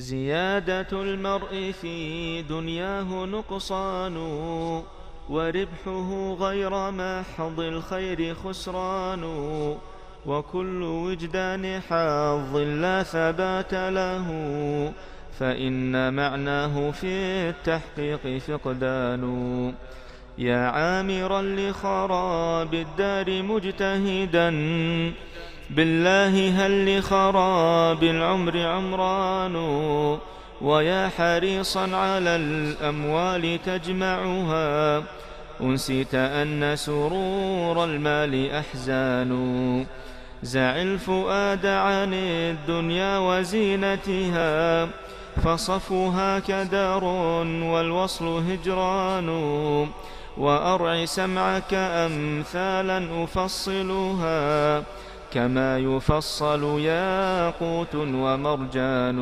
زيادة المرء في دنياه نقصان وربحه غير محض الخير خسران. وكل وجدان حظ لا ثبات له فإن معناه في التحقيق فقدان. يا عامرا لخراب الدار مجتهدا بالله هل لخراب العمر عمران ويا حريصا على الأموال تجمعها أنسيت أن سرور المال أحزان زع الفؤاد عن الدنيا وزينتها فصفها كدار والوصل هجران وأرع سمعك أمثالا أفصلها كما يفصل ياقوت ومرجان.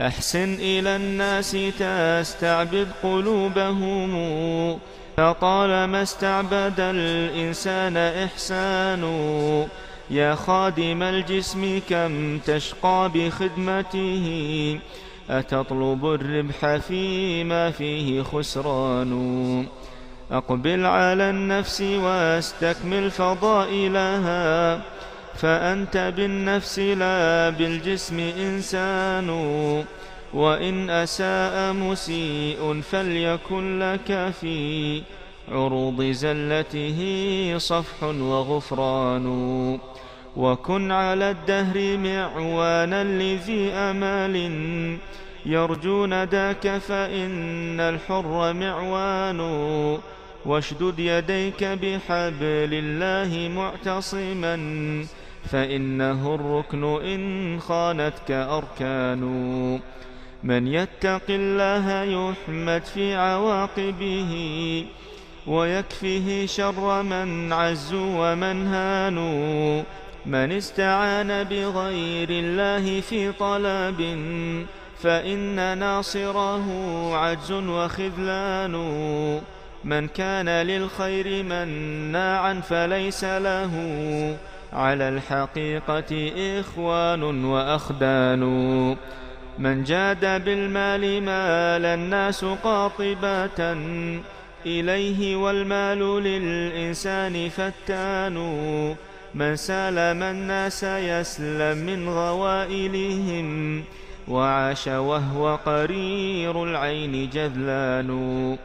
أحسن إلى الناس تستعبد قلوبهم. فطالما استعبد الإنسان إحسان. يا خادم الجسم كم تشقى بخدمته. أتطلب الربح فيما فيه خسران. أقبل على النفس واستكمل فضائلها فأنت بالنفس لا بالجسم إنسان وإن أساء مسيء فليكن لك في عروض زلته صفح وغفران. وكن على الدهر معوانا لذي أمال يرجون ذاك فإن الحر معوان. واشدد يديك بحبل الله معتصما فإنه الركن إن خانتك أركان. من يتق الله يحمد في عواقبه ويكفيه شر من عزوا ومن هانوا من استعان بغير الله في طلب فإن ناصره عجز وخذلان. من كان للخير مناعا فليس له. على الحقيقة إخوان وأخدان. من جاد بالمال مال الناس قاطبة. إليه والمال للإنسان فتان. من سالم الناس يسلم من غوائلهم. وعاش وهو قرير العين جذلان.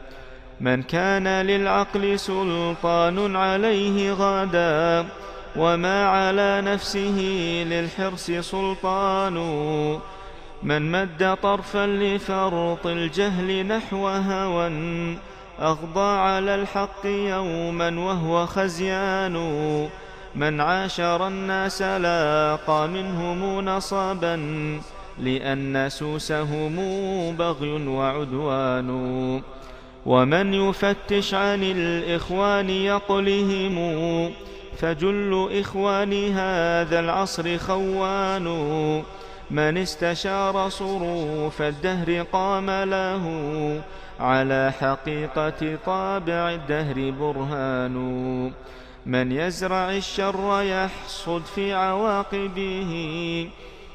من كان للعقل سلطان عليه غدا وما على نفسه للحرص سلطان من مد طرفا لفرط الجهل نحو هوى أغضى على الحق يوما وهو خزيان من عاشر الناس لاقى منهم نصبا لأن سوسهم بغي وعدوان ومن يفتش عن الإخوان يقلهم فجل إخوان هذا العصر خوان من استشار صروف الدهر قام له على حقيقة طابع الدهر برهان من يزرع الشر يحصد في عواقبه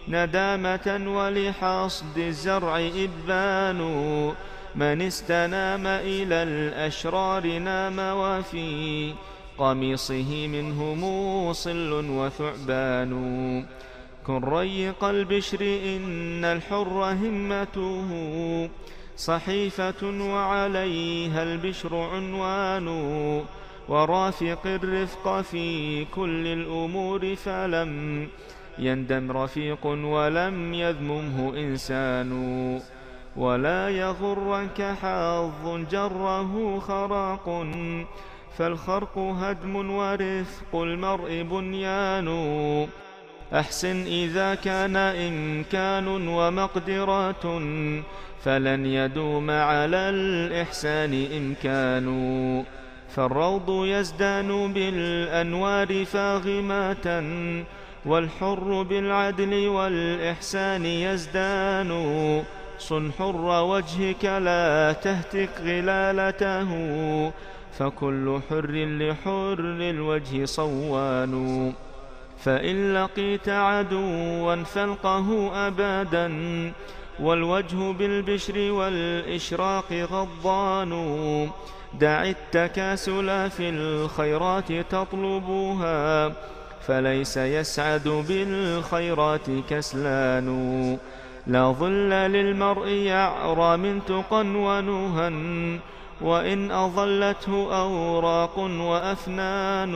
ندامة ولحصد الزرع إبان من استنام إلى الأشرار نام وفي قميصه منه موصل وثعبان. كن ريق البشر إن الحر همته صحيفة وعليها البشر عنوان. ورافق الرفق في كل الأمور فلم يندم رفيق ولم يذممه إنسان. ولا يغرك حظ جره خراق. فالخرق هدم ورفق المرء بنيان. أحسن إذا كان إمكان ومقدرة فلن يدوم على الإحسان إمكان. فالروض يزدان بالأنوار فاغمة والحر بالعدل والإحسان يزدان. صن حر وجهك لا تهتك غلالته فكل حر لحر الوجه صوان. فإن لقيت عدوا فالقه أبدا والوجه بالبشر والإشراق غضان دع التكاسل في الخيرات تطلبها فليس يسعد بالخيرات كسلان. لا ظل للمرء يعرى من تقى ونهى وإن أظلته أوراق وأفنان.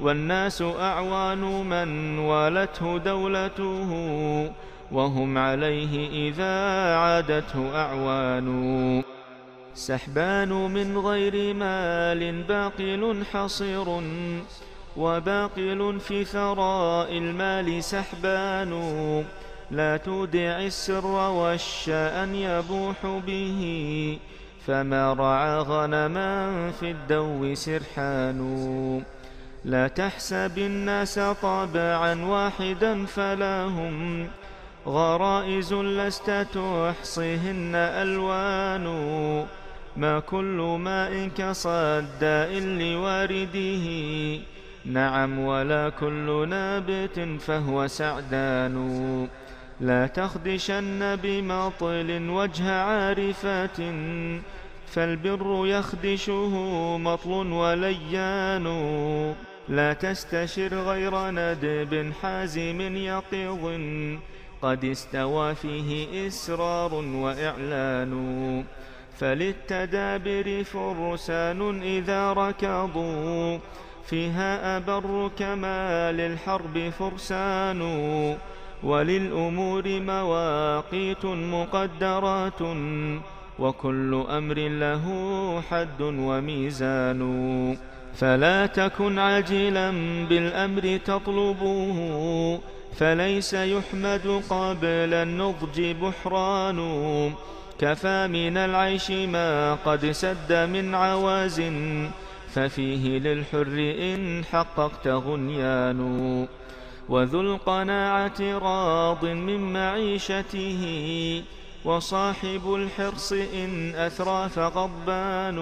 والناس أعوان من والته دولته وهم عليه إذا عادته أعوان. سحبان من غير مال باقل حصير وباقل في ثراء المال سحبان. لا تودع السر والشأن يبوح به فما رعى غنما في الدو سرحان. لا تحسب الناس طبعا واحدا فلا هم غرائز لست تحصيهن ألوان. ما كل ماء كصداء لوارده نعم ولا كل نابت فهو سعدان. لا تخدشن بمطل وجه عارفات فالبر يخدشه مطل وليان. لا تستشر غير ندب حازم يقظ قد استوى فيه إسرار وإعلان. فللتدابر فرسان إذا ركضوا فيها أبر كما للحرب فرسان. وللأمور مواقيت مقدرات وكل أمر له حد وميزان. فلا تكن عاجلا بالأمر تطلبه فليس يحمد قبل النضج بحران. كفى من العيش ما قد سد من عواز ففيه للحر إن حققت غنيان. وذو القناعة راض من معيشته وصاحب الحرص إن أثرى فغضبان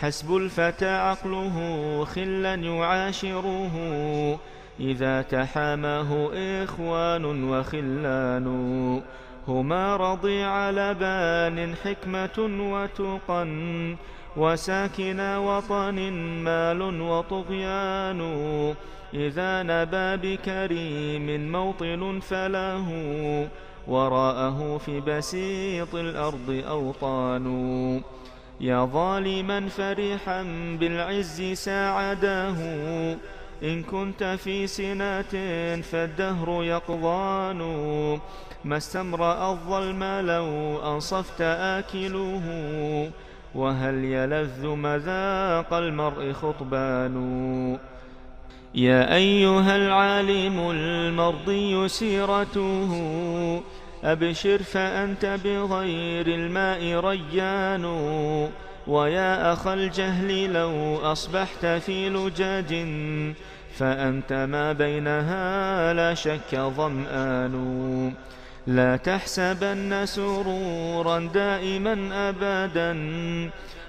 حسب الفتى عقله خلا يعاشره إذا تحاماه إخوان وخلان. هما رضيع لبان حكمة وتقى وساكن وطن مال وطغيان إذا نبى بكريم موطن فله وراءه في بسيط الأرض أوطان يا ظالما فرحا بالعز ساعداه إن كنت في سنات فالدهر يقضان ما استمرأ الظلم لو أنصفت آكله وهل يلذ مذاق المرء خطبان؟ يا أيها العالم المرضي سيرته أبشر فأنت بغير الماء ريان. ويا أخا الجهل لو أصبحت في لجاج فأنت ما بينها لا شك ظمآن لا تحسبن سرورا دائما أبدا.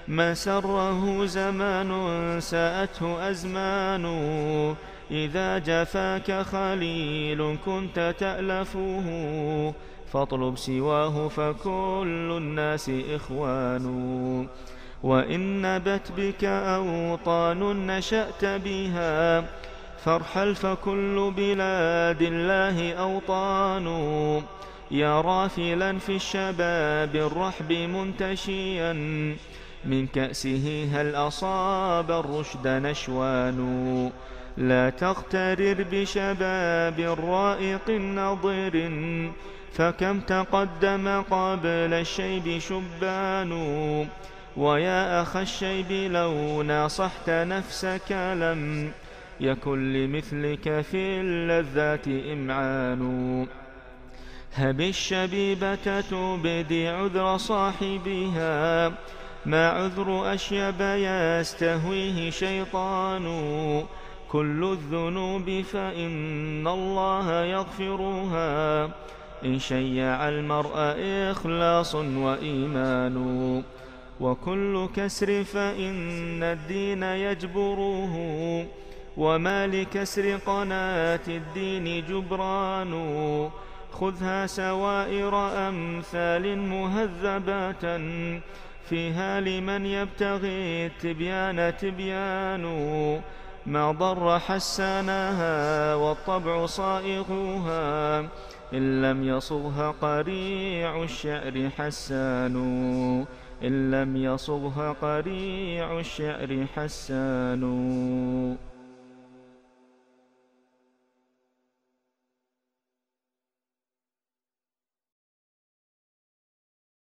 ما سره زمان ساءته أزمان. إذا جفاك خليل كنت تألفه فاطلب سواه فكل الناس إخوان. وإن نبت بك أوطان نشأت بها فارحل فكل بلاد الله أوطان. يا رافلا في الشباب الرحب منتشيا. من كأسه هل أصاب الرشد نشوان؟ لا تغترر بشباب رائق نظر فكم تقدم قبل الشيب شبان؟ ويا أخ الشيب لو ناصحت نفسك لم يكن لمثلك في اللذات إمعان. هب الشبيبة تبدي عذر صاحبها ما عذر أشيب يستهويه شيطان. كل الذنوب فإن الله يغفرها إن شيع المرء إخلاص وإيمان. وكل كسر فإن الدين يجبره. وما لكسر قناة الدين جبران. خذها سوائر أمثال مهذبات. فيها لمن يبتغي التبيان تبيان. ما ضر حسانها والطبع صائغها إن لم يصغها قريع الشعر حسان. إن لم يصغها قريع الشعر حسان.